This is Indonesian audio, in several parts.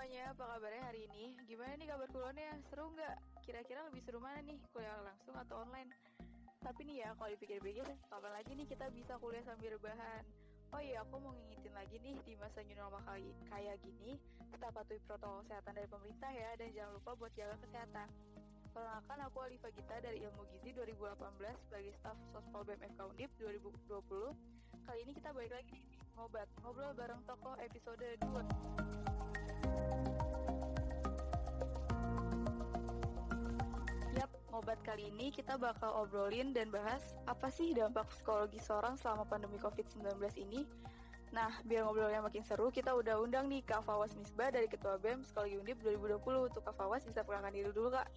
semuanya, apa kabarnya hari ini? Gimana nih kabar kuliahnya? Seru nggak? Kira-kira lebih seru mana nih, kuliah langsung atau online? Tapi nih ya, kalau dipikir-pikir, kapan lagi nih kita bisa kuliah sambil rebahan? Oh iya, aku mau ngingetin lagi nih, di masa new normal kali, kayak gini, tetap patuhi protokol kesehatan dari pemerintah ya, dan jangan lupa buat jaga kesehatan. Perkenalkan aku Alifa Gita dari Ilmu Gizi 2018 sebagai staf Sospol BMFK Undip 2020. Kali ini kita balik lagi nih, ngobat, ngobrol bareng tokoh episode 2. Yap, ngobat kali ini kita bakal obrolin dan bahas apa sih dampak psikologi seorang selama pandemi COVID-19 ini. Nah, biar ngobrolnya makin seru, kita udah undang nih Kak Fawas Misbah dari Ketua BEM Psikologi Undip 2020. Untuk Kak Fawas, bisa perkenalkan diri dulu, Kak.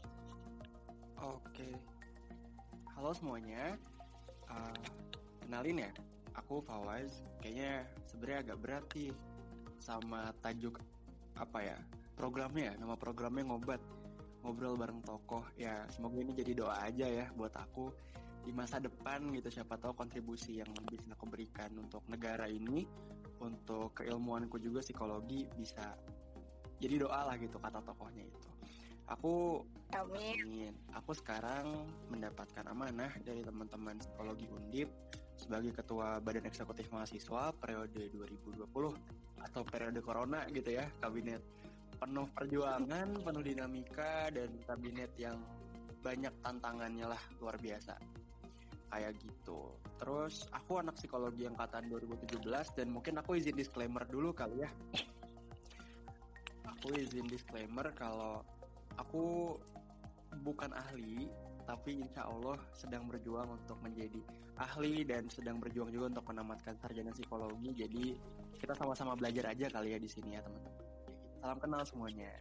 Oke. Halo semuanya. Uh, kenalin ya, aku Fawaz. Kayaknya sebenarnya agak berat nih sama tajuk apa ya programnya nama programnya ngobat ngobrol bareng tokoh. Ya semoga ini jadi doa aja ya buat aku di masa depan gitu. Siapa tahu kontribusi yang bisa aku berikan untuk negara ini untuk keilmuanku juga psikologi bisa jadi doa lah gitu kata tokohnya itu. Aku Amin. Aku sekarang mendapatkan amanah dari teman-teman psikologi Undip sebagai ketua Badan Eksekutif Mahasiswa periode 2020 atau periode corona gitu ya, kabinet penuh perjuangan, penuh dinamika dan kabinet yang banyak tantangannya lah luar biasa. Kayak gitu. Terus aku anak psikologi angkatan 2017 dan mungkin aku izin disclaimer dulu kali ya. Aku izin disclaimer kalau aku bukan ahli, tapi insya Allah sedang berjuang untuk menjadi ahli dan sedang berjuang juga untuk menamatkan sarjana psikologi. Jadi kita sama-sama belajar aja kali ya di sini ya teman-teman. Salam kenal semuanya.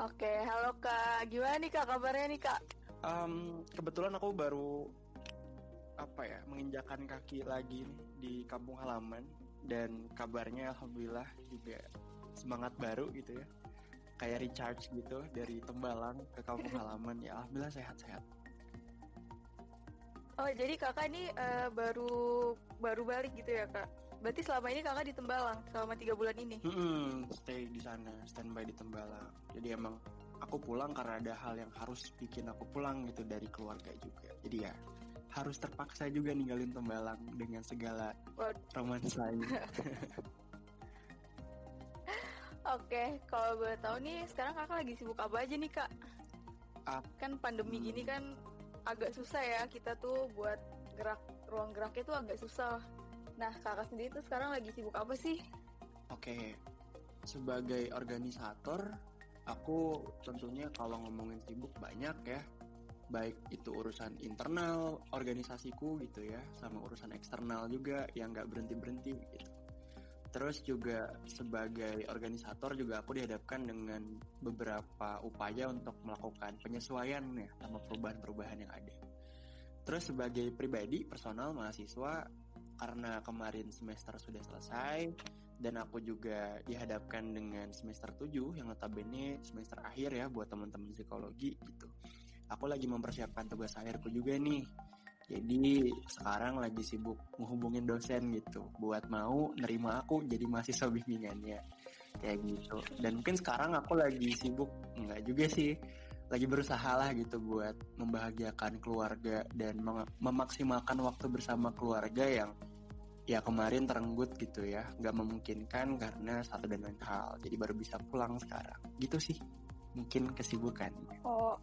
Oke, halo Kak. Gimana nih Kak kabarnya nih Kak? Um, kebetulan aku baru apa ya menginjakan kaki lagi nih di kampung halaman dan kabarnya alhamdulillah juga semangat baru gitu ya kayak recharge gitu dari Tembalang ke kampung halaman ya alhamdulillah sehat-sehat. Oh jadi kakak ini uh, baru baru balik gitu ya kak? Berarti selama ini kakak di Tembalang selama tiga bulan ini? Hmm, stay di sana, standby di Tembalang. Jadi emang aku pulang karena ada hal yang harus bikin aku pulang gitu dari keluarga juga. Jadi ya harus terpaksa juga ninggalin Tembalang dengan segala romansanya. Oke, kalau boleh tahu nih, sekarang kakak lagi sibuk apa aja nih kak? Uh, kan pandemi hmm. gini kan agak susah ya kita tuh buat gerak ruang geraknya tuh agak susah. Nah kakak sendiri tuh sekarang lagi sibuk apa sih? Oke, sebagai organisator, aku tentunya kalau ngomongin sibuk banyak ya. Baik itu urusan internal organisasiku gitu ya, sama urusan eksternal juga yang nggak berhenti berhenti gitu. Terus juga sebagai organisator juga aku dihadapkan dengan beberapa upaya untuk melakukan penyesuaian ya sama perubahan-perubahan yang ada. Terus sebagai pribadi personal mahasiswa karena kemarin semester sudah selesai dan aku juga dihadapkan dengan semester 7 yang notabene semester akhir ya buat teman-teman psikologi gitu. Aku lagi mempersiapkan tugas akhirku juga nih jadi sekarang lagi sibuk menghubungin dosen gitu. Buat mau nerima aku jadi mahasiswa bimbingannya. Kayak gitu. Dan mungkin sekarang aku lagi sibuk. Enggak juga sih. Lagi berusaha lah gitu buat membahagiakan keluarga dan mem memaksimalkan waktu bersama keluarga yang ya kemarin terenggut gitu ya. Nggak memungkinkan karena satu dan lain hal. Jadi baru bisa pulang sekarang. Gitu sih. Mungkin kesibukan. Oh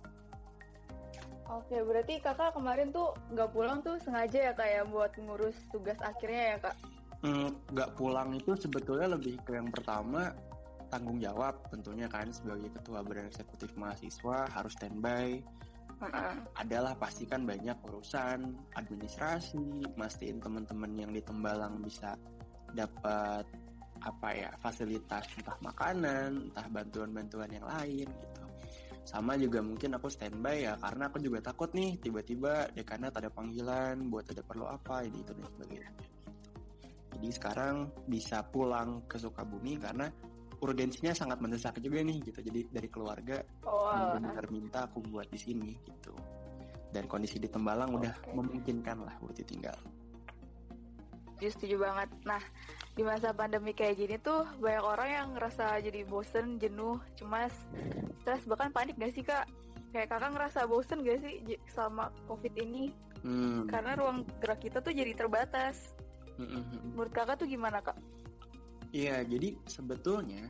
Oke, berarti kakak kemarin tuh nggak pulang tuh sengaja ya kak ya buat ngurus tugas akhirnya ya kak? Nggak hmm, pulang itu sebetulnya lebih ke yang pertama tanggung jawab tentunya kan sebagai ketua badan eksekutif mahasiswa harus standby. Uh-uh. Adalah pastikan banyak urusan administrasi, mastiin teman-teman yang di Tembalang bisa dapat apa ya fasilitas entah makanan, entah bantuan-bantuan yang lain gitu sama juga mungkin aku standby ya karena aku juga takut nih tiba-tiba dekanat ada panggilan buat ada perlu apa ini itu dan sebagainya. Jadi sekarang bisa pulang ke Sukabumi karena urgensinya sangat mendesak juga nih gitu. Jadi dari keluarga oh, minta aku buat di sini gitu. Dan kondisi di Tembalang okay. udah memungkinkan lah buat ditinggal setuju setuju banget nah di masa pandemi kayak gini tuh banyak orang yang ngerasa jadi bosen jenuh cemas stres bahkan panik gak sih kak kayak kakak ngerasa bosen gak sih sama covid ini hmm. karena ruang gerak kita tuh jadi terbatas hmm, hmm, hmm. menurut kakak tuh gimana kak Iya, jadi sebetulnya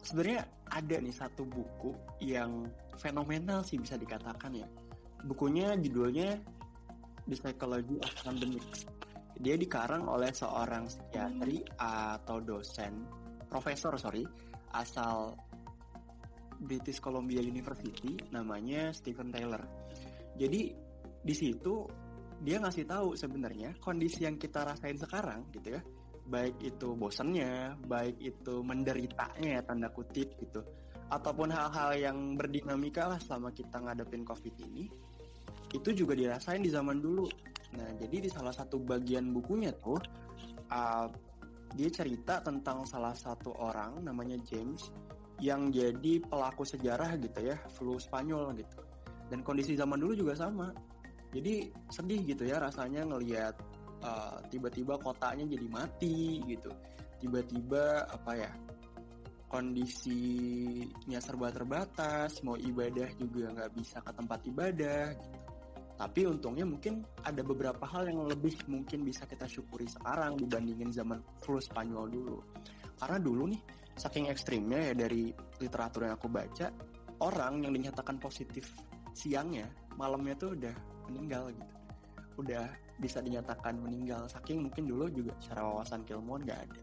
sebenarnya ada nih satu buku yang fenomenal sih bisa dikatakan ya. Bukunya judulnya The Psychology of Pandemics dia dikarang oleh seorang psikiatri atau dosen profesor sorry asal British Columbia University namanya Stephen Taylor. Jadi di situ dia ngasih tahu sebenarnya kondisi yang kita rasain sekarang gitu ya. Baik itu bosannya baik itu menderitanya ya tanda kutip gitu. Ataupun hal-hal yang berdinamika lah selama kita ngadepin covid ini itu juga dirasain di zaman dulu Nah, jadi di salah satu bagian bukunya tuh uh, dia cerita tentang salah satu orang namanya James yang jadi pelaku sejarah gitu ya, flu Spanyol gitu. Dan kondisi zaman dulu juga sama. Jadi sedih gitu ya rasanya ngelihat uh, tiba-tiba kotanya jadi mati gitu. Tiba-tiba apa ya? kondisinya serba terbatas, mau ibadah juga nggak bisa ke tempat ibadah gitu tapi untungnya mungkin ada beberapa hal yang lebih mungkin bisa kita syukuri sekarang dibandingin zaman flu Spanyol dulu. Karena dulu nih, saking ekstrimnya ya dari literatur yang aku baca, orang yang dinyatakan positif siangnya, malamnya tuh udah meninggal gitu. Udah bisa dinyatakan meninggal. Saking mungkin dulu juga secara wawasan keilmuan gak ada.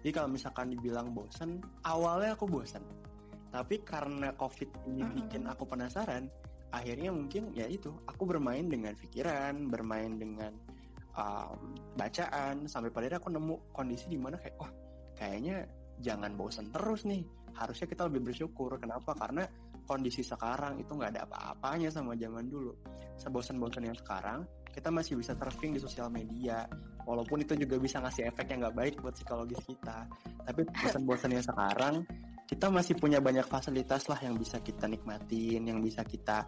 Jadi kalau misalkan dibilang bosan, awalnya aku bosan. Tapi karena COVID ini bikin aku penasaran, akhirnya mungkin ya itu aku bermain dengan pikiran bermain dengan um, bacaan sampai pada aku nemu kondisi di mana kayak wah kayaknya jangan bosan terus nih. Harusnya kita lebih bersyukur. Kenapa? Karena kondisi sekarang itu nggak ada apa-apanya sama zaman dulu. Sebosan-bosan yang sekarang kita masih bisa surfing di sosial media walaupun itu juga bisa ngasih efek yang nggak baik buat psikologis kita. Tapi bosan-bosan yang sekarang kita masih punya banyak fasilitas lah yang bisa kita nikmatin, yang bisa kita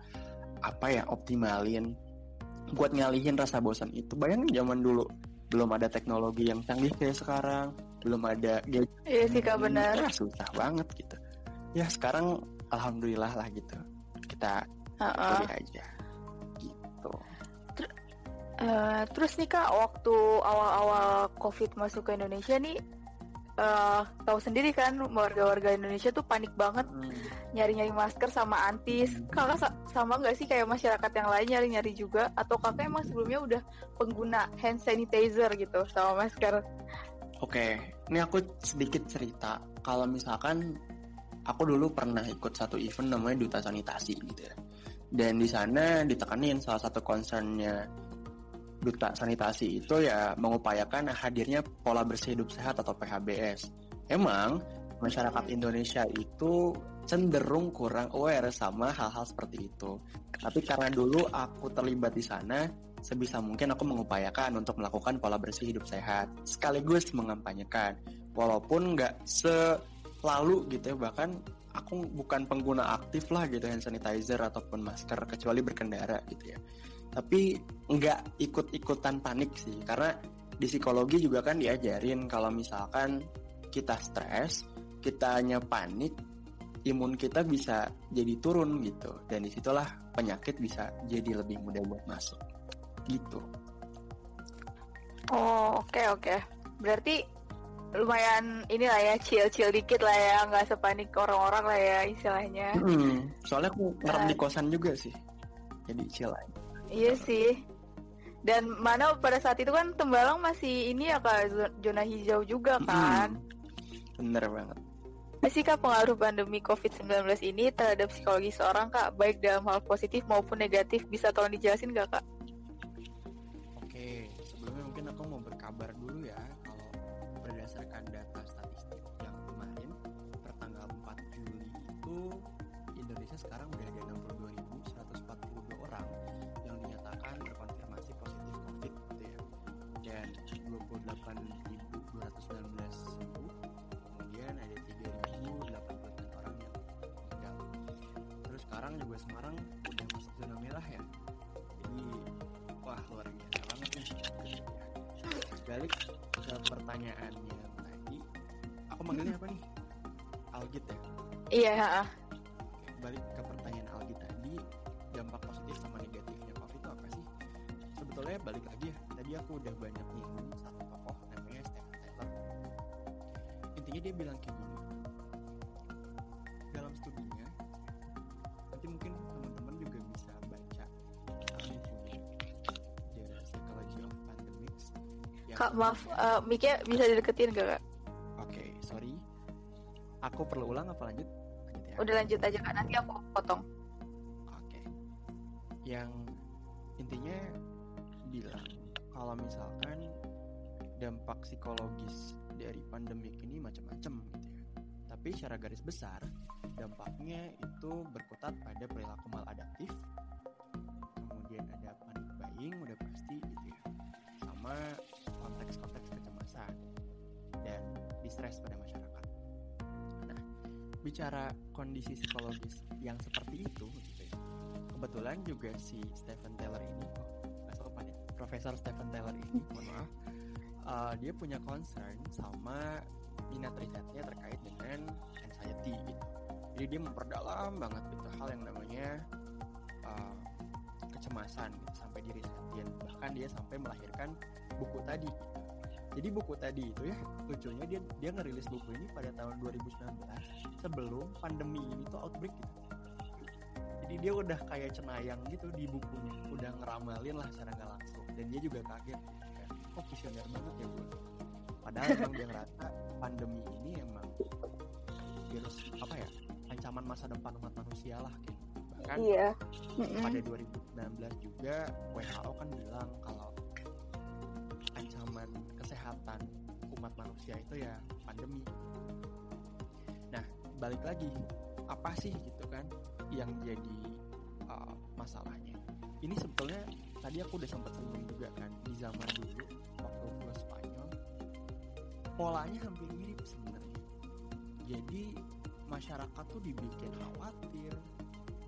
apa ya optimalin buat ngalihin rasa bosan itu. Bayangin zaman dulu belum ada teknologi yang canggih kayak sekarang, belum ada gadget. Iya sih kak benar. Ya, susah banget gitu. Ya sekarang alhamdulillah lah gitu. Kita uh -uh. aja gitu. Ter uh, terus nih kak waktu awal-awal COVID masuk ke Indonesia nih uh, tahu sendiri kan warga-warga Indonesia tuh panik banget hmm. nyari-nyari masker sama antis. Hmm. Kakak sa sama nggak sih kayak masyarakat yang lain nyari-nyari juga atau kakak emang sebelumnya udah pengguna hand sanitizer gitu sama masker? Oke, ini aku sedikit cerita. Kalau misalkan aku dulu pernah ikut satu event namanya duta sanitasi gitu ya. Dan di sana ditekanin salah satu concernnya duta sanitasi itu ya mengupayakan hadirnya pola bersih hidup sehat atau PHBS. Emang masyarakat Indonesia itu cenderung kurang aware sama hal-hal seperti itu. Tapi karena dulu aku terlibat di sana, sebisa mungkin aku mengupayakan untuk melakukan pola bersih hidup sehat, sekaligus mengampanyekan. Walaupun nggak selalu gitu ya, bahkan aku bukan pengguna aktif lah gitu hand sanitizer ataupun masker kecuali berkendara gitu ya tapi nggak ikut-ikutan panik sih karena di psikologi juga kan diajarin kalau misalkan kita stres kita hanya panik imun kita bisa jadi turun gitu. Dan di situlah penyakit bisa jadi lebih mudah buat masuk gitu. Oh oke okay, oke. Okay. berarti lumayan inilah ya chill-chill dikit lah ya nggak sepanik orang-orang lah ya istilahnya. Hmm, soalnya aku ngerem di kosan juga sih jadi chill aja Iya sih. Dan mana pada saat itu kan Tembalang masih ini ya kak zona hijau juga kan. Hmm, bener banget. Masih kak pengaruh pandemi COVID-19 ini terhadap psikologi seorang kak baik dalam hal positif maupun negatif bisa tolong dijelasin gak kak? Oke, sebelumnya mungkin aku mau berkabar dulu ya kalau berdasarkan data statistik yang kemarin pertanggal 4 Juli itu Indonesia sekarang udah ada 28.219 sembuh. Kemudian ada 3.089 orang yang meninggal. Terus sekarang juga Semarang udah masuk zona merah ya. Jadi wah luar biasa banget nih. balik ke pertanyaannya tadi aku manggilnya apa nih Algit ya Iya. Oke, balik ke pertanyaan Algit tadi dampak positif sama negatifnya covid itu apa sih sebetulnya balik lagi ya tadi aku udah banyak nyinggung dia bilang kayak gini dalam studinya nanti mungkin teman-teman juga bisa baca kami punya The Psychology of Pandemics yang Kak, maaf, mic-nya bisa dideketin gak, Kak? Oke, sorry. Aku perlu ulang apa lanjut? Lanjut ya. Udah lanjut aja, Kak. Nanti aku potong. Oke. Yang intinya bilang kalau misalkan dampak psikologis dari pandemik ini macam-macam gitu ya. Tapi secara garis besar dampaknya itu berkutat pada perilaku maladaptif. Kemudian ada panic buying udah pasti gitu ya. Sama konteks-konteks kecemasan dan distress pada masyarakat. Nah, bicara kondisi psikologis yang seperti itu gitu ya. Kebetulan juga si Stephen Taylor ini sopan ya. Profesor Stephen Taylor ini, mohon maaf, uh, dia punya concern sama minat risetnya terkait dengan anxiety gitu. Jadi dia memperdalam banget gitu hal yang namanya uh, kecemasan gitu, sampai di risetin. Bahkan dia sampai melahirkan buku tadi gitu. Jadi buku tadi itu ya lucunya dia dia ngerilis buku ini pada tahun 2019 sebelum pandemi ini tuh outbreak gitu. Jadi dia udah kayak cenayang gitu di bukunya, udah ngeramalin lah secara nggak langsung. Dan dia juga kaget, kok visioner banget ya gue. Padahal emang dia ngerasa pandemi ini emang virus apa ya ancaman masa depan umat manusia lah gitu. Bahkan Iya. pada 2019 juga WHO kan bilang kalau ancaman kesehatan umat manusia itu ya pandemi. Nah, balik lagi apa sih gitu kan yang jadi uh, masalahnya? Ini sebetulnya tadi aku udah sempat singgung juga kan di zaman dulu waktu flu Spanyol polanya hampir mirip sebenarnya. Jadi masyarakat tuh dibikin khawatir,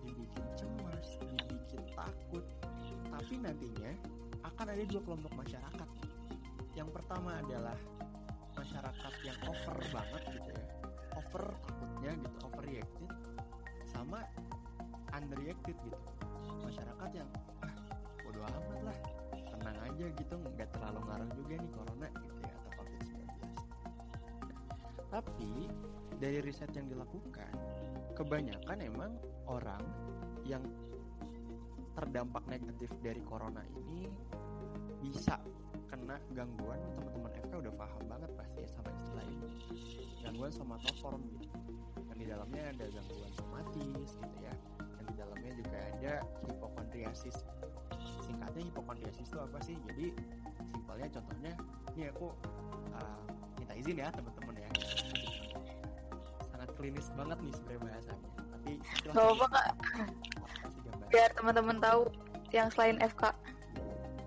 dibikin cemas, dibikin takut. Tapi nantinya akan ada dua kelompok masyarakat. Yang pertama adalah masyarakat yang over banget gitu ya. Over takutnya gitu, overreacted sama underreacted gitu. Masyarakat yang bodo amat lah, tenang aja gitu, nggak terlalu ngaruh juga nih corona gitu ya atau COVID-19. Tapi dari riset yang dilakukan, kebanyakan emang orang yang terdampak negatif dari corona ini bisa kena gangguan teman-teman FK udah paham banget pasti ya sama istilah ini. Gangguan somatoform gitu. Yang di dalamnya ada gangguan somatis gitu ya. Yang di dalamnya juga ada hipokondriasis singkatnya hipokondriasis itu apa sih jadi simpelnya contohnya ini aku uh, minta izin ya teman-teman ya sangat klinis banget nih sebenarnya bahasanya tapi silahkan Gak apa-apa, Kak. Biar teman-teman tahu yang selain FK.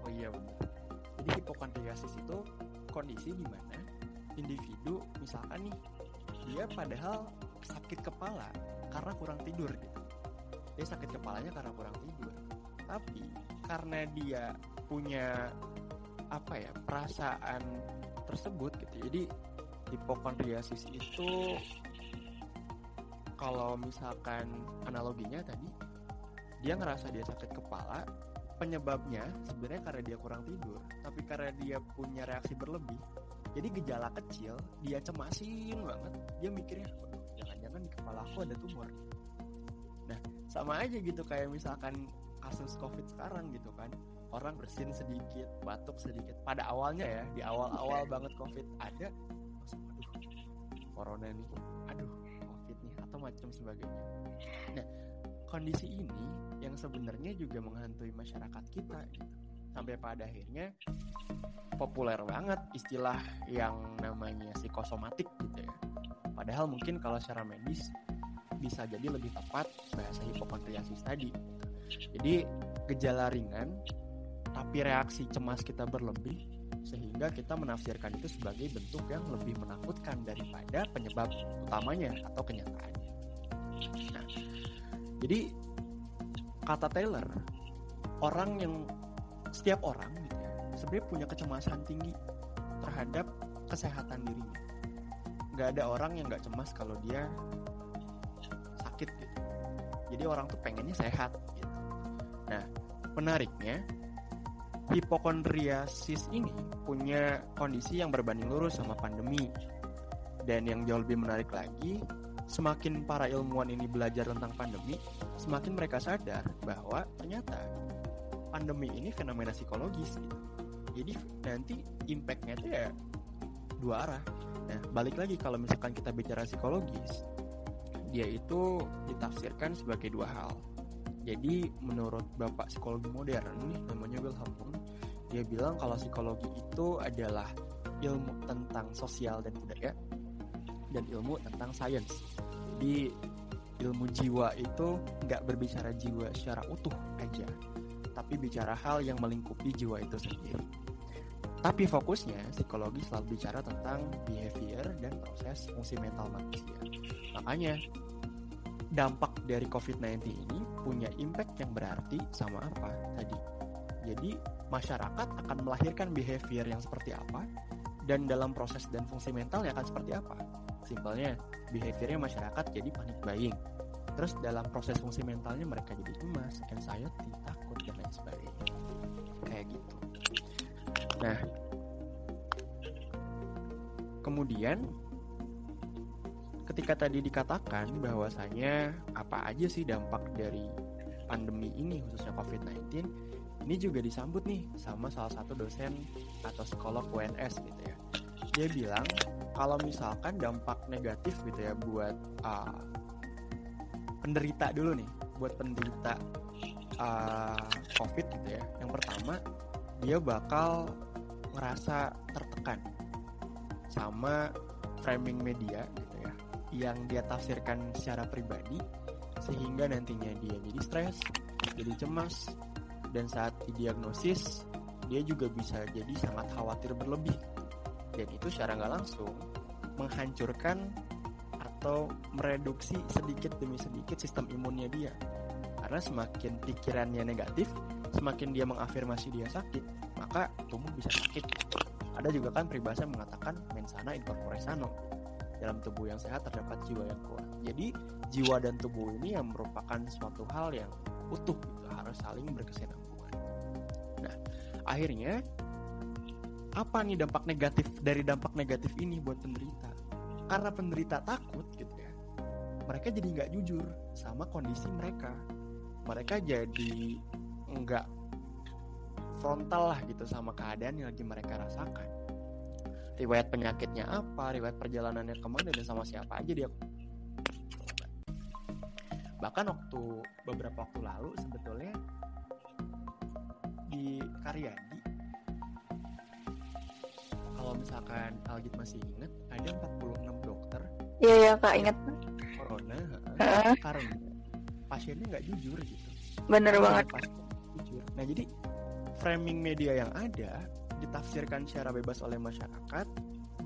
Oh iya benar. Jadi hipokondriasis itu kondisi di mana individu misalkan nih dia padahal sakit kepala karena kurang tidur gitu. Dia sakit kepalanya karena kurang tidur. Tapi karena dia punya apa ya perasaan tersebut gitu. Jadi hipokondriasis itu kalau misalkan analoginya tadi dia ngerasa dia sakit kepala penyebabnya sebenarnya karena dia kurang tidur tapi karena dia punya reaksi berlebih jadi gejala kecil dia cemasin banget dia mikirnya "Waduh, jangan-jangan di kepala aku ada tumor nah sama aja gitu kayak misalkan kasus covid sekarang gitu kan orang bersin sedikit batuk sedikit pada awalnya ya di awal-awal banget covid ada langsung aduh corona nih aduh covid nih atau macam sebagainya nah kondisi ini yang sebenarnya juga menghantui masyarakat kita gitu. Sampai pada akhirnya populer banget istilah yang namanya psikosomatik gitu ya. Padahal mungkin kalau secara medis bisa jadi lebih tepat bahasa hipokondriasis tadi. Jadi gejala ringan tapi reaksi cemas kita berlebih sehingga kita menafsirkan itu sebagai bentuk yang lebih menakutkan daripada penyebab utamanya atau kenyataannya. Nah, jadi kata Taylor, orang yang setiap orang gitu ya, sebenarnya punya kecemasan tinggi terhadap kesehatan dirinya. Nggak ada orang yang nggak cemas kalau dia sakit gitu. Jadi orang tuh pengennya sehat. Nah, menariknya hipokondriasis ini punya kondisi yang berbanding lurus sama pandemi. Dan yang jauh lebih menarik lagi, semakin para ilmuwan ini belajar tentang pandemi, semakin mereka sadar bahwa ternyata pandemi ini fenomena psikologis. Jadi nanti impactnya itu ya dua arah. Nah, balik lagi kalau misalkan kita bicara psikologis, dia itu ditafsirkan sebagai dua hal. Jadi menurut bapak psikologi modern namanya Wilhelm Wundt, dia bilang kalau psikologi itu adalah ilmu tentang sosial dan budaya dan ilmu tentang sains. Jadi ilmu jiwa itu nggak berbicara jiwa secara utuh aja, tapi bicara hal yang melingkupi jiwa itu sendiri. Tapi fokusnya psikologi selalu bicara tentang behavior dan proses fungsi mental manusia. Makanya dampak dari COVID-19 ini punya impact yang berarti sama apa tadi. Jadi masyarakat akan melahirkan behavior yang seperti apa dan dalam proses dan fungsi mentalnya akan seperti apa. Simpelnya, behaviornya masyarakat jadi panik buying. Terus dalam proses fungsi mentalnya mereka jadi cemas, anxiety, takut, dan lain sebagainya. Kayak gitu. Nah, kemudian ketika tadi dikatakan bahwasanya apa aja sih dampak dari pandemi ini khususnya COVID-19 ini juga disambut nih sama salah satu dosen atau psikolog UNS gitu ya. Dia bilang kalau misalkan dampak negatif gitu ya buat uh, penderita dulu nih buat penderita uh, COVID gitu ya. Yang pertama dia bakal ngerasa tertekan sama framing media gitu ya. Yang dia tafsirkan secara pribadi sehingga nantinya dia jadi stres, jadi cemas, dan saat didiagnosis dia juga bisa jadi sangat khawatir berlebih. Dan itu secara nggak langsung menghancurkan atau mereduksi sedikit demi sedikit sistem imunnya dia. Karena semakin pikirannya negatif semakin dia mengafirmasi dia sakit maka tubuh bisa sakit. Ada juga kan peribahasa mengatakan mensana incorpore sano. Dalam tubuh yang sehat terdapat jiwa yang kuat. Jadi jiwa dan tubuh ini yang merupakan suatu hal yang utuh gitu, harus saling berkesinambungan. Nah, akhirnya apa nih dampak negatif dari dampak negatif ini buat penderita? Karena penderita takut gitu ya, mereka jadi nggak jujur sama kondisi mereka. Mereka jadi nggak frontal lah gitu sama keadaan yang lagi mereka rasakan riwayat penyakitnya apa, riwayat perjalanannya ke mana dan sama siapa aja dia. Bahkan waktu beberapa waktu lalu sebetulnya di Karyadi kalau misalkan Algit masih inget ada 46 dokter Iya ya kak inget corona karena pasiennya nggak jujur gitu. Bener banget Pasien jujur. Nah jadi framing media yang ada ditafsirkan secara bebas oleh masyarakat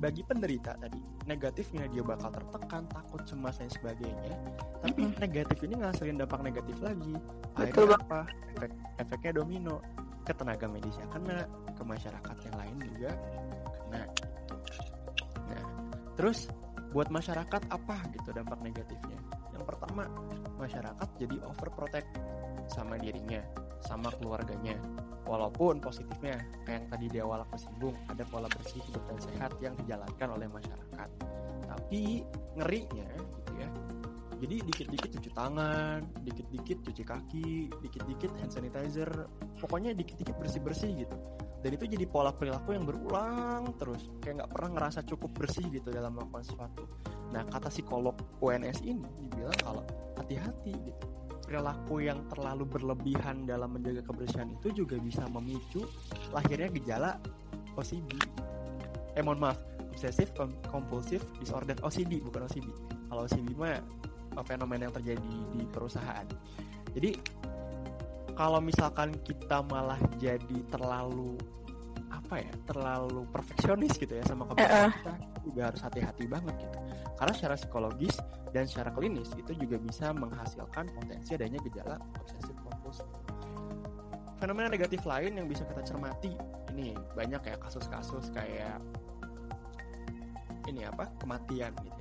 bagi penderita tadi negatifnya dia bakal tertekan takut cemas dan sebagainya. Tapi negatif ini ngasilin dampak negatif lagi. Betul akhirnya apa? Efek efeknya domino. Ke tenaga medisnya kena ke masyarakat yang lain juga kena. Nah terus buat masyarakat apa gitu dampak negatifnya? Yang pertama masyarakat jadi overprotect sama dirinya sama keluarganya. Walaupun positifnya kayak yang tadi di awal aku singgung ada pola bersih hidup dan sehat yang dijalankan oleh masyarakat. Tapi ngerinya gitu ya jadi dikit-dikit cuci tangan dikit-dikit cuci kaki dikit-dikit hand sanitizer pokoknya dikit-dikit bersih-bersih gitu. Dan itu jadi pola perilaku yang berulang terus kayak nggak pernah ngerasa cukup bersih gitu dalam melakukan sesuatu. Nah kata psikolog UNS ini dibilang kalau hati-hati gitu perilaku yang terlalu berlebihan dalam menjaga kebersihan itu juga bisa memicu lahirnya gejala OCD. Eh mohon maaf, obsessive compulsive disorder OCD bukan OCD. Kalau OCD mah fenomena yang terjadi di perusahaan. Jadi kalau misalkan kita malah jadi terlalu apa ya terlalu perfeksionis gitu ya sama kebersihan Uh-uh. kita juga harus hati-hati banget gitu karena secara psikologis dan secara klinis itu juga bisa menghasilkan potensi adanya gejala obsesif kompulsif. Fenomena negatif lain yang bisa kita cermati ini banyak ya kasus-kasus kayak ini apa kematian gitu ya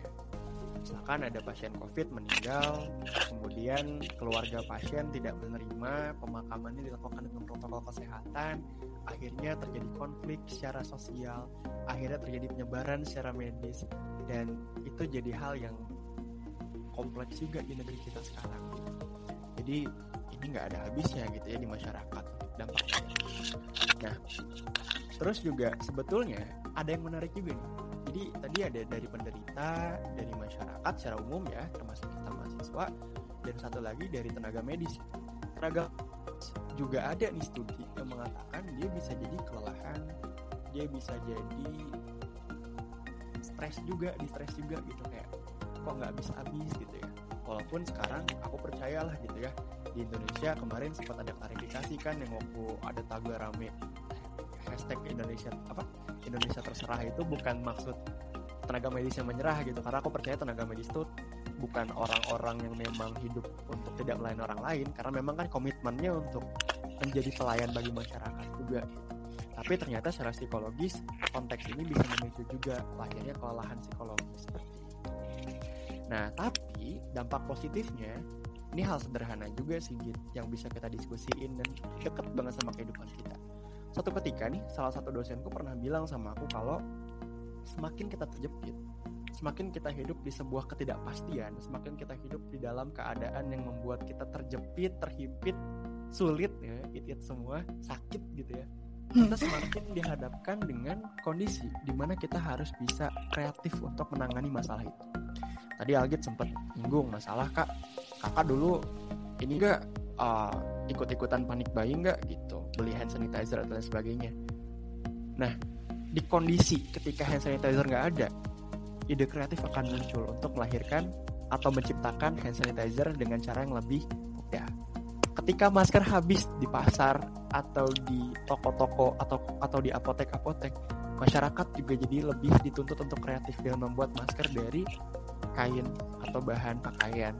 misalkan ada pasien COVID meninggal, kemudian keluarga pasien tidak menerima pemakamannya dilakukan dengan protokol kesehatan, akhirnya terjadi konflik secara sosial, akhirnya terjadi penyebaran secara medis, dan itu jadi hal yang kompleks juga di negeri kita sekarang. Jadi ini nggak ada habisnya gitu ya di masyarakat dampaknya. Nah, terus juga sebetulnya ada yang menarik juga nih jadi tadi ada dari penderita, dari masyarakat secara umum ya, termasuk kita mahasiswa, dan satu lagi dari tenaga medis. Tenaga juga ada nih studi yang mengatakan dia bisa jadi kelelahan, dia bisa jadi stres juga, di stres juga gitu kayak kok nggak bisa habis gitu ya. Walaupun sekarang aku percayalah gitu ya di Indonesia kemarin sempat ada klarifikasi kan yang waktu ada tagar rame hashtag Indonesia apa Indonesia terserah itu bukan maksud tenaga medis yang menyerah gitu. Karena aku percaya tenaga medis itu bukan orang-orang yang memang hidup untuk tidak melayani orang lain. Karena memang kan komitmennya untuk menjadi pelayan bagi masyarakat juga gitu. tapi ternyata secara psikologis konteks ini bisa memicu juga lahirnya kelelahan psikologis nah tapi dampak positifnya ini hal sederhana juga sih gitu, yang bisa kita diskusiin dan deket banget sama kehidupan kita Satu ketika nih, salah satu dosenku pernah bilang sama aku kalau semakin kita terjepit, semakin kita hidup di sebuah ketidakpastian, semakin kita hidup di dalam keadaan yang membuat kita terjepit, terhimpit, sulit ya, it, it semua sakit gitu ya. Kita semakin dihadapkan dengan kondisi di mana kita harus bisa kreatif untuk menangani masalah itu. Tadi Algit sempat nyinggung masalah kak, kakak dulu ini enggak uh, ikut-ikutan panik buying nggak? gitu. Beli hand sanitizer dan sebagainya. Nah di kondisi ketika hand sanitizer nggak ada ide kreatif akan muncul untuk melahirkan atau menciptakan hand sanitizer dengan cara yang lebih mudah. Ketika masker habis di pasar atau di toko-toko atau atau di apotek-apotek masyarakat juga jadi lebih dituntut untuk kreatif dengan membuat masker dari kain atau bahan pakaian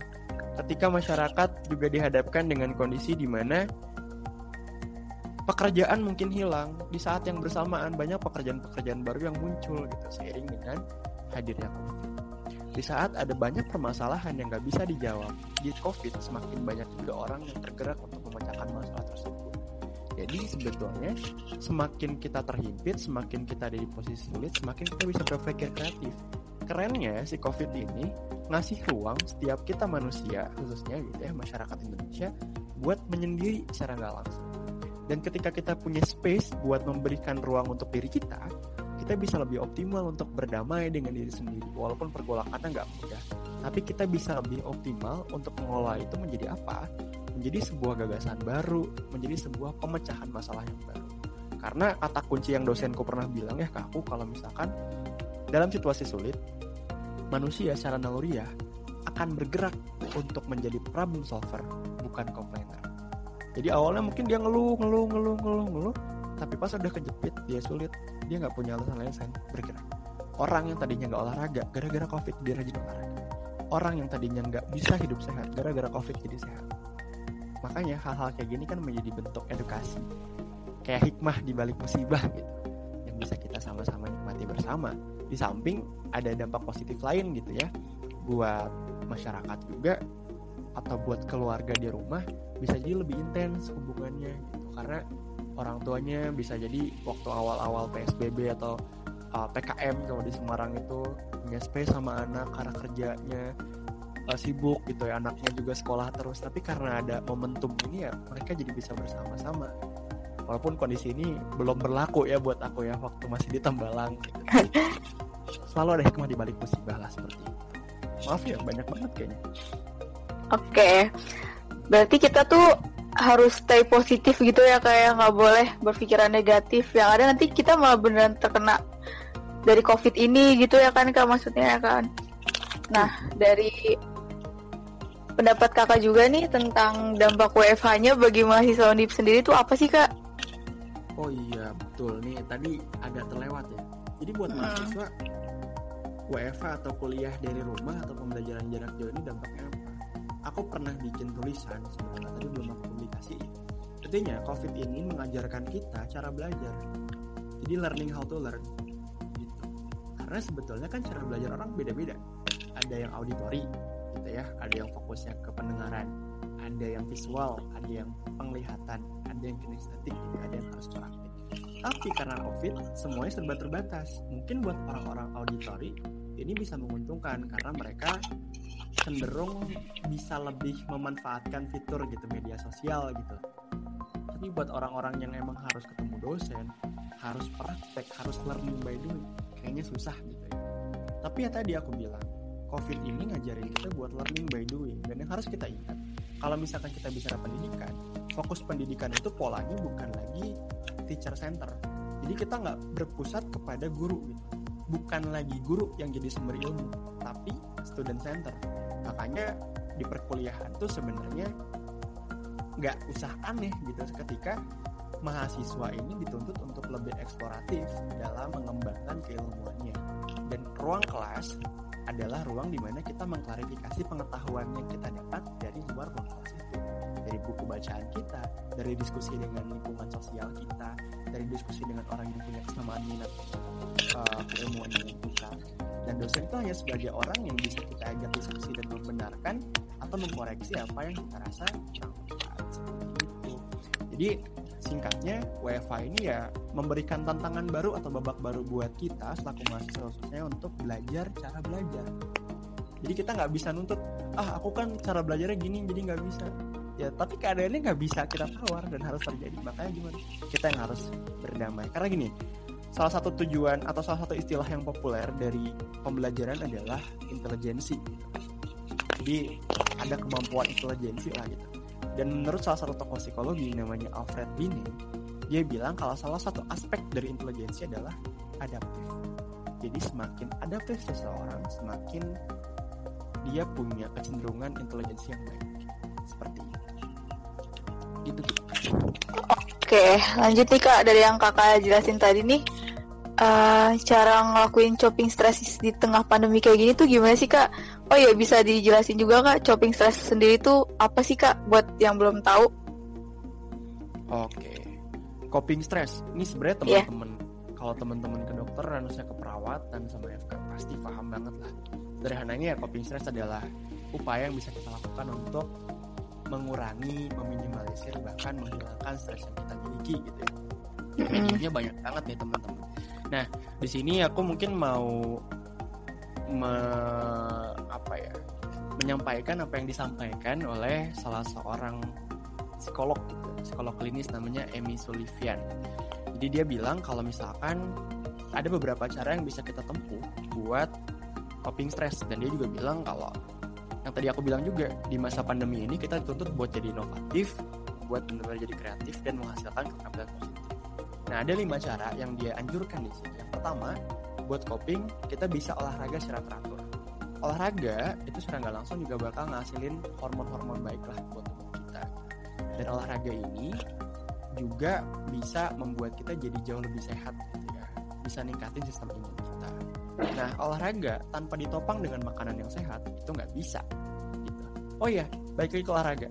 ketika masyarakat juga dihadapkan dengan kondisi di mana pekerjaan mungkin hilang di saat yang bersamaan banyak pekerjaan-pekerjaan baru yang muncul gitu seiring dengan hadirnya COVID. Di saat ada banyak permasalahan yang nggak bisa dijawab di COVID, semakin banyak juga orang yang tergerak untuk memecahkan masalah tersebut. Jadi sebetulnya semakin kita terhimpit, semakin kita ada di posisi sulit, semakin kita bisa berpikir kreatif. Kerennya si COVID ini ngasih ruang setiap kita manusia khususnya gitu ya masyarakat Indonesia buat menyendiri secara nggak langsung. Dan ketika kita punya space buat memberikan ruang untuk diri kita kita bisa lebih optimal untuk berdamai dengan diri sendiri walaupun pergolakannya nggak mudah. Tapi kita bisa lebih optimal untuk mengelola itu menjadi apa? Menjadi sebuah gagasan baru menjadi sebuah pemecahan masalah yang baru. Karena kata kunci yang dosenku pernah bilang ya ke aku kalau misalkan dalam situasi sulit manusia secara naluriah akan bergerak untuk menjadi problem solver, bukan complainer. Jadi awalnya mungkin dia ngeluh, ngeluh, ngeluh, ngeluh, ngeluh, tapi pas udah kejepit, dia sulit, dia nggak punya alasan lain selain bergerak. Orang yang tadinya nggak olahraga, gara-gara covid dia rajin olahraga. Orang yang tadinya nggak bisa hidup sehat, gara-gara covid jadi sehat. Makanya hal-hal kayak gini kan menjadi bentuk edukasi, kayak hikmah di balik musibah gitu, yang bisa kita sama-sama nikmati bersama di samping ada dampak positif lain gitu ya. Buat masyarakat juga atau buat keluarga di rumah bisa jadi lebih intens hubungannya gitu. Karena orang tuanya bisa jadi waktu awal-awal PSBB atau uh, PKM kalau di Semarang itu punya space sama anak karena kerjanya uh, sibuk gitu ya anaknya juga sekolah terus. Tapi karena ada momentum ini ya mereka jadi bisa bersama-sama walaupun kondisi ini belum berlaku ya buat aku ya waktu masih di Tembalang gitu. selalu ada hikmah di balik musibah lah seperti itu maaf ya banyak banget kayaknya oke okay. berarti kita tuh harus stay positif gitu ya kayak nggak boleh berpikiran negatif yang ada nanti kita malah beneran terkena dari covid ini gitu ya kan kak maksudnya ya kan nah dari pendapat kakak juga nih tentang dampak WFH-nya bagi mahasiswa Undip sendiri tuh apa sih kak? Oh iya betul nih tadi ada terlewat ya. Jadi buat hmm. mahasiswa WFH atau kuliah dari rumah atau pembelajaran jarak jauh ini dampaknya apa? Aku pernah bikin tulisan sebenarnya tadi belum aku publikasi. Artinya COVID ini mengajarkan kita cara belajar. Jadi learning how to learn. Gitu. karena sebetulnya kan cara belajar orang beda-beda ada yang auditori gitu ya ada yang fokusnya ke pendengaran ada yang visual ada yang penglihatan ada yang kinestetik gitu ada yang harus praktik tapi karena covid semuanya serba terbatas. Mungkin buat orang-orang auditori ini bisa menguntungkan karena mereka cenderung bisa lebih memanfaatkan fitur gitu media sosial gitu. Tapi buat orang-orang yang emang harus ketemu dosen harus praktek harus learning by doing kayaknya susah gitu ya. Tapi ya tadi aku bilang covid ini ngajarin kita buat learning by doing dan yang harus kita ingat kalau misalkan kita bicara pendidikan fokus pendidikan itu polanya bukan lagi teacher center. Jadi kita nggak berpusat kepada guru gitu. Bukan lagi guru yang jadi sumber ilmu tapi student center. Makanya di perkuliahan tuh sebenarnya nggak usah aneh gitu ketika mahasiswa ini dituntut untuk lebih eksploratif dalam mengembangkan keilmuannya. Dan ruang kelas adalah ruang di mana kita mengklarifikasi pengetahuan dari diskusi dengan lingkungan sosial kita dari diskusi dengan orang yang punya kesamaan minat uh, keilmuan dengan kita. Dan dosen itu hanya sebagai orang yang bisa kita ajak diskusi dan membenarkan atau mengkoreksi apa yang kita rasa kurang itu jadi singkatnya WFH ini ya memberikan tantangan baru atau babak baru buat kita selaku mahasiswa khususnya untuk belajar cara belajar. Jadi kita nggak bisa nuntut ah aku kan cara belajarnya gini jadi nggak bisa ya tapi keadaannya nggak bisa kita tawar dan harus terjadi makanya gimana kita yang harus berdamai karena gini salah satu tujuan atau salah satu istilah yang populer dari pembelajaran adalah intelijensi jadi ada kemampuan intelijensi lah gitu dan menurut salah satu tokoh psikologi namanya Alfred Binet, dia bilang kalau salah satu aspek dari intelijensi adalah adaptif. Jadi semakin adaptif seseorang, semakin dia punya kecenderungan intelijensi yang baik. Seperti. Gitu. Oke, lanjut nih kak dari yang kakak jelasin tadi nih. Uh, cara ngelakuin chopping stress di tengah pandemi kayak gini tuh gimana sih kak? Oh iya bisa dijelasin juga kak chopping stress sendiri tuh apa sih kak buat yang belum tahu? Oke, coping stress ini sebenarnya Iya. teman-teman kalau teman-teman ke dokter harusnya ke perawatan sama FK pasti paham banget lah. Sederhananya ya coping stress adalah upaya yang bisa kita lakukan untuk mengurangi, meminimalisir bahkan menghilangkan stres yang kita miliki gitu ya. Banyak banget nih teman-teman. Nah di sini aku mungkin mau me- apa ya menyampaikan apa yang disampaikan oleh salah seorang psikolog gitu, psikolog klinis namanya Amy Sullivan. Jadi dia bilang kalau misalkan ada beberapa cara yang bisa kita tempuh buat coping stress dan dia juga bilang kalau yang tadi aku bilang juga di masa pandemi ini kita dituntut buat jadi inovatif, buat benar-benar jadi kreatif dan menghasilkan keterampilan positif. Nah ada lima cara yang dia anjurkan di sini. Yang pertama buat coping kita bisa olahraga secara teratur. Olahraga itu secara nggak langsung juga bakal ngasilin hormon-hormon baik lah buat tubuh kita. Dan olahraga ini juga bisa membuat kita jadi jauh lebih sehat gitu ya. Bisa ningkatin sistem imun kita. Nah olahraga tanpa ditopang dengan makanan yang sehat itu nggak bisa. Gitu. Oh iya, baik lagi olahraga.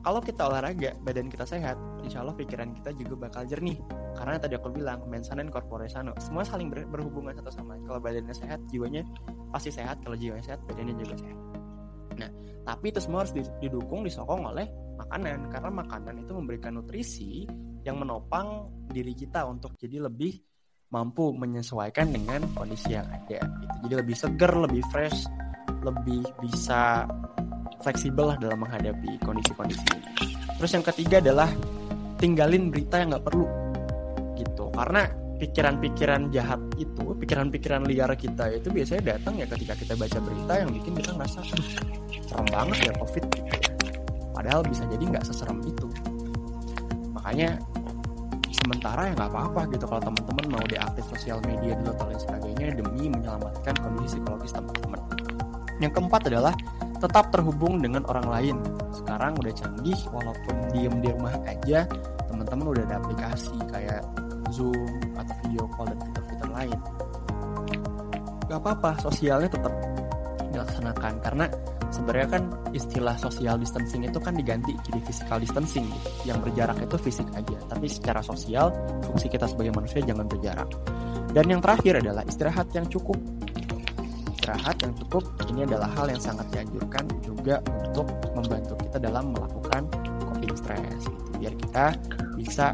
Kalau kita olahraga, badan kita sehat, insya Allah pikiran kita juga bakal jernih. Karena tadi aku bilang, mens sana dan corpore sano. Semua saling ber- berhubungan satu sama lain. Kalau badannya sehat, jiwanya pasti sehat. Kalau jiwanya sehat, badannya juga sehat. Nah, tapi itu semua harus di- didukung, disokong oleh makanan. Karena makanan itu memberikan nutrisi yang menopang diri kita untuk jadi lebih mampu menyesuaikan dengan kondisi yang ada. Gitu. Jadi lebih seger, lebih fresh, lebih bisa fleksibel lah dalam menghadapi kondisi-kondisi ini. Terus yang ketiga adalah tinggalin berita yang nggak perlu gitu. Karena pikiran-pikiran jahat itu, pikiran-pikiran liar kita itu biasanya datang ya ketika kita baca berita yang bikin kita ngerasa, serem banget ya covid gitu. Padahal bisa jadi nggak seserem itu. Makanya sementara ya nggak apa-apa gitu kalau teman-teman mau deaktif sosial media dulu atau lain sebagainya demi menyelamatkan kondisi psikologis teman-teman. Yang keempat adalah tetap terhubung dengan orang lain. Sekarang udah canggih, walaupun diem di rumah aja, teman-teman udah ada aplikasi kayak Zoom atau video call dan fitur-fitur lain. Gak apa-apa, sosialnya tetap dilaksanakan karena sebenarnya kan istilah social distancing itu kan diganti jadi physical distancing gitu. Yang berjarak itu fisik aja, tapi secara sosial fungsi kita sebagai manusia jangan berjarak. Dan yang terakhir adalah istirahat yang cukup. istirahat yang cukup ini adalah hal yang sangat dianjurkan juga untuk membantu kita dalam melakukan coping stress gitu. biar kita bisa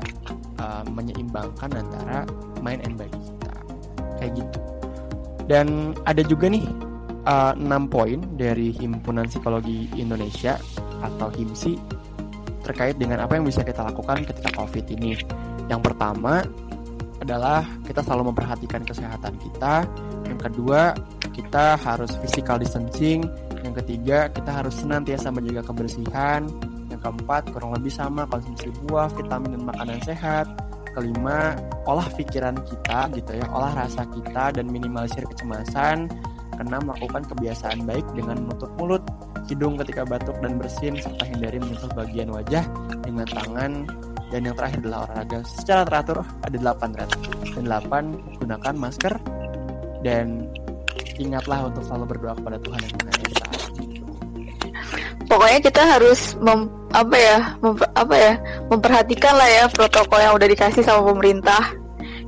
uh, menyeimbangkan antara mind and body kita kayak gitu dan ada juga nih uh, 6 poin dari himpunan psikologi Indonesia atau HIMSI terkait dengan apa yang bisa kita lakukan ketika COVID ini. Yang pertama adalah kita selalu memperhatikan kesehatan kita. Yang kedua, kita harus physical distancing. Yang ketiga, kita harus senantiasa menjaga kebersihan. Yang keempat, kurang lebih sama konsumsi buah, vitamin dan makanan sehat. Kelima, olah pikiran kita gitu ya, olah rasa kita dan minimalisir kecemasan. Keenam, melakukan kebiasaan baik dengan menutup mulut hidung ketika batuk dan bersin serta hindari menyentuh bagian wajah dengan tangan. Dan yang terakhir adalah olahraga. Secara teratur ada 8 red dan 8 gunakan masker. Dan ingatlah untuk selalu berdoa kepada Tuhan yang Esa. Pokoknya kita harus mem, apa ya mem, apa ya memperhatikan lah ya protokol yang udah dikasih sama pemerintah.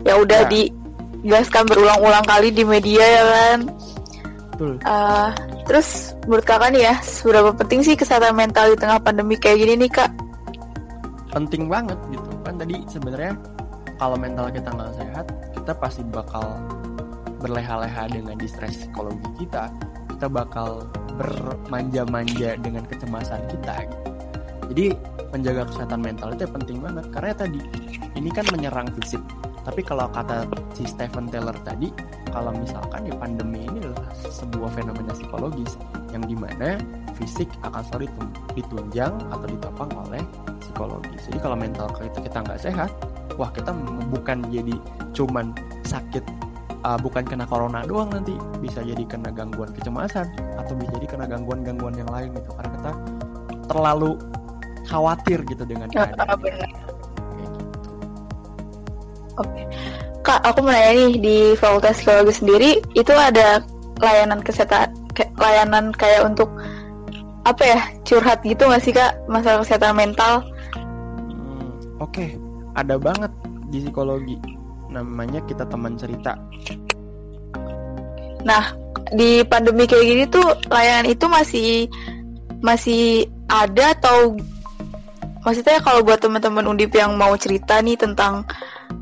Ya udah ya. dijelaskan berulang-ulang kali di media ya kan Betul. Uh, terus menurut kakak nih ya, seberapa penting sih kesehatan mental di tengah pandemi kayak gini nih kak? Penting banget gitu kan tadi sebenarnya kalau mental kita nggak sehat, kita pasti bakal berleha-leha dengan distress psikologi kita, kita bakal bermanja-manja dengan kecemasan kita. Gitu. Jadi menjaga kesehatan mental itu penting banget karena tadi ini kan menyerang fisik. Tapi kalau kata si Stephen Taylor tadi, kalau misalkan ya pandemi ini adalah sebuah fenomena psikologis yang di mana fisik akan selalu ditunjang atau ditopang oleh psikologis. Jadi kalau mental kita kita nggak sehat, wah kita bukan jadi cuman sakit uh, bukan kena corona doang nanti bisa jadi kena gangguan kecemasan atau bisa jadi kena gangguan-gangguan yang lain gitu karena kita terlalu khawatir gitu dengan keadaan. Gitu. Oke. Kak, aku mau nanya nih di Fakultas Psikologi sendiri itu ada layanan kesehatan layanan kayak untuk apa ya curhat gitu nggak sih kak masalah kesehatan mental? Hmm, Oke, okay. ada banget di psikologi namanya kita teman cerita. Nah di pandemi kayak gini tuh layanan itu masih masih ada atau maksudnya kalau buat teman-teman undip yang mau cerita nih tentang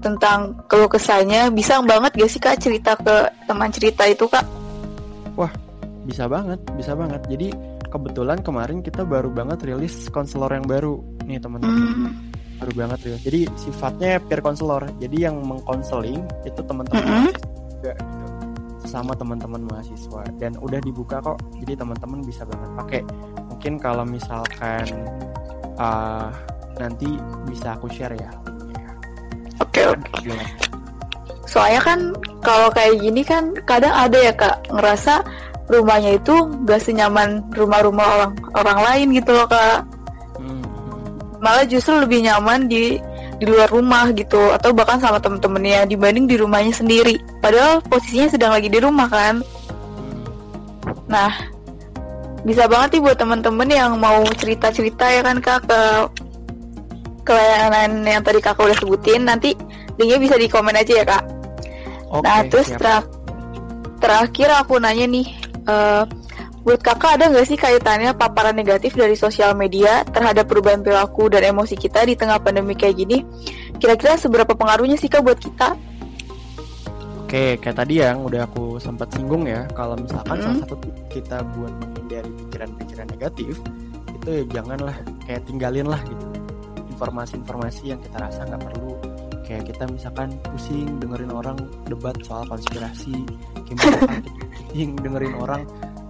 tentang keluh kesahnya bisa banget gak sih kak cerita ke teman cerita itu kak? Wah bisa banget, bisa banget. Jadi kebetulan kemarin kita baru banget rilis konselor yang baru nih teman-teman. Hmm. Baru banget rilis. Jadi sifatnya peer konselor. Jadi yang mengkonseling itu teman-teman -hmm. juga gitu. Sesama teman-teman mahasiswa dan udah dibuka kok. Jadi teman-teman bisa banget pakai. Mungkin kalau misalkan uh, nanti bisa aku share ya Oke okay, oke. Okay. Soalnya kan kalau kayak gini kan kadang ada ya kak ngerasa rumahnya itu gak senyaman rumah-rumah orang orang lain gitu loh kak. Hmm. Malah justru lebih nyaman di di luar rumah gitu atau bahkan sama temen-temennya dibanding di rumahnya sendiri. Padahal posisinya sedang lagi di rumah kan. Nah, bisa banget nih buat temen-temen yang mau cerita-cerita ya kan kak ke kelayanan yang tadi kakak udah sebutin nanti linknya bisa di komen aja ya kak. Okay, nah terus ter terakhir aku nanya nih, uh, buat kakak ada nggak sih kaitannya paparan negatif dari sosial media terhadap perubahan perilaku dan emosi kita di tengah pandemi kayak gini? Kira-kira seberapa pengaruhnya sih kak buat kita? Oke, kayak tadi yang udah aku sempat singgung ya, kalau misalkan hmm. salah satu kita buat menghindari pikiran-pikiran negatif, itu ya janganlah kayak tinggalin lah gitu informasi-informasi yang kita rasa nggak perlu. Kayak kita misalkan pusing dengerin orang debat soal konspirasi kayak misalkan pusing dengerin orang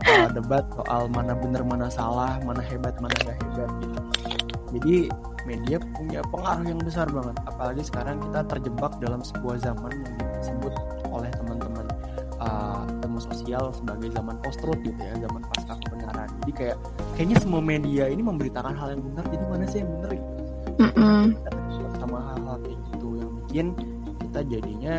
uh, debat soal mana benar mana salah mana hebat mana gak hebat gitu. Jadi media punya pengaruh yang besar banget. Apalagi sekarang kita terjebak dalam sebuah zaman yang disebut oleh teman-teman uh, sosial sebagai zaman post truth gitu ya zaman pasca kebenaran. Jadi kayak kayaknya semua media ini memberitakan hal yang benar jadi mana sih yang benar gitu mm sama hal-hal kayak gitu yang bikin kita jadinya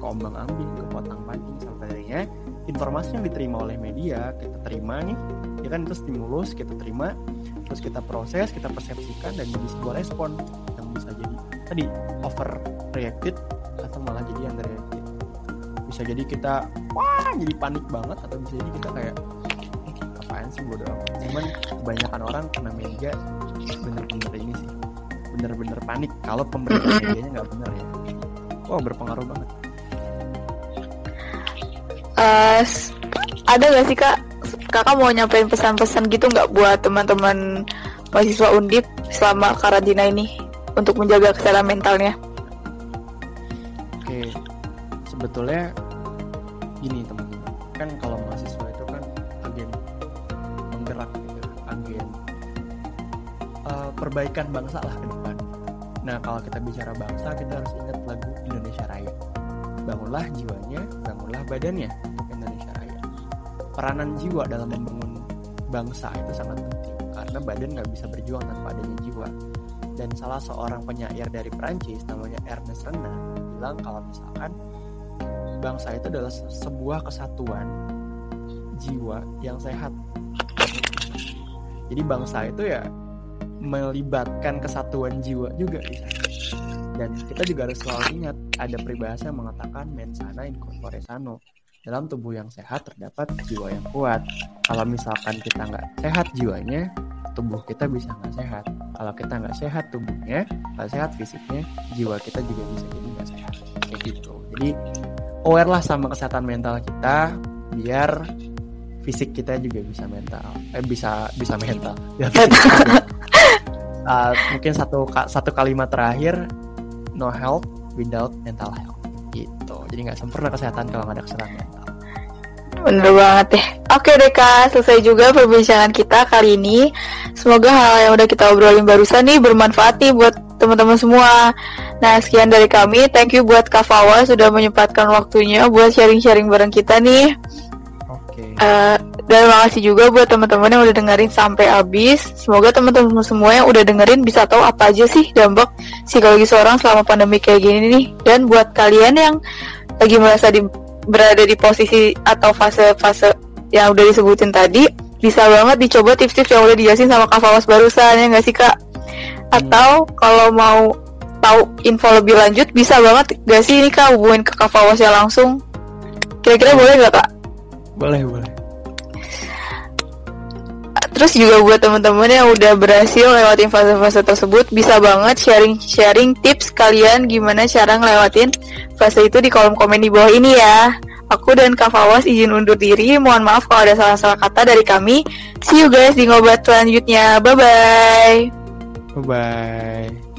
keombang ambing kepotong panjang. Sampai akhirnya informasi yang diterima oleh media kita terima nih ya kan itu stimulus kita terima terus kita proses kita persepsikan dan jadi sebuah respon yang bisa jadi tadi over reacted atau malah jadi under reacted bisa jadi kita wah jadi panik banget atau bisa jadi kita kayak "Eh, apaan sih bodo amat. Cuman kebanyakan orang kena media bener-bener ini sih bener-bener panik kalau pemberitaan medianya nggak bener ya. Wah berpengaruh banget. S- ada gak sih kak? Kakak mau nyampein pesan-pesan gitu nggak buat teman-teman mahasiswa undip selama karantina ini untuk menjaga kesehatan mentalnya? Oke, sebetulnya gini teman-teman, kan kalau mahasiswa itu kan agen penggerak gitu, agen eh, perbaikan bangsa lah depan. Nah kalau kita bicara bangsa, kita harus ingat lagu Indonesia Raya. Bangunlah jiwanya, bangunlah badannya untuk Indonesia Raya. Peranan jiwa dalam membangun bangsa itu sangat penting karena badan nggak bisa berjuang tanpa adanya jiwa. Dan salah seorang penyair dari Prancis namanya Ernest Renan bilang kalau misalkan bangsa itu adalah se- sebuah kesatuan jiwa yang sehat. Jadi bangsa itu ya melibatkan kesatuan jiwa juga di sana. Dan kita juga harus selalu ingat ada peribahasa yang mengatakan mensana in corpore sano. Dalam tubuh yang sehat terdapat jiwa yang kuat. Kalau misalkan kita nggak sehat jiwanya, tubuh kita bisa nggak sehat. Kalau kita nggak sehat tubuhnya, nggak sehat fisiknya, jiwa kita juga bisa jadi nggak sehat. Kayak gitu. Jadi aware lah sama kesehatan mental kita, biar fisik kita juga bisa mental, eh bisa bisa mental. Ya, fisik. Uh, mungkin satu satu kalimat terakhir, no health without mental health. Gitu. Jadi nggak sempurna kesehatan kalau nggak ada kesehatan mental. Bener banget deh. Oke deh kak, selesai juga perbincangan kita kali ini. Semoga hal yang udah kita obrolin barusan nih bermanfaat nih buat teman-teman semua. Nah sekian dari kami. Thank you buat Kak Fawa sudah menyempatkan waktunya buat sharing-sharing bareng kita nih. Oke. Eh, dan makasih juga buat teman-teman yang udah dengerin sampai habis. Semoga teman-teman semua yang udah dengerin bisa tahu apa aja sih dampak psikologi seorang selama pandemi kayak gini nih. Dan buat kalian yang lagi merasa di, berada di posisi atau fase-fase yang udah disebutin tadi, bisa banget dicoba tips-tips yang udah dijelasin sama Kak Fawas barusan ya nggak sih Kak? Atau kalau mau tahu info lebih lanjut bisa banget gak sih ini Kak hubungin ke Kak Fawasnya langsung? Kira-kira boleh nggak Kak? Boleh boleh. Terus juga buat teman-teman yang udah berhasil lewatin fase-fase tersebut bisa banget sharing-sharing tips kalian gimana cara ngelewatin fase itu di kolom komen di bawah ini ya. Aku dan Kak Fawas izin undur diri. Mohon maaf kalau ada salah-salah kata dari kami. See you guys di ngobat selanjutnya. Bye-bye. Bye bye.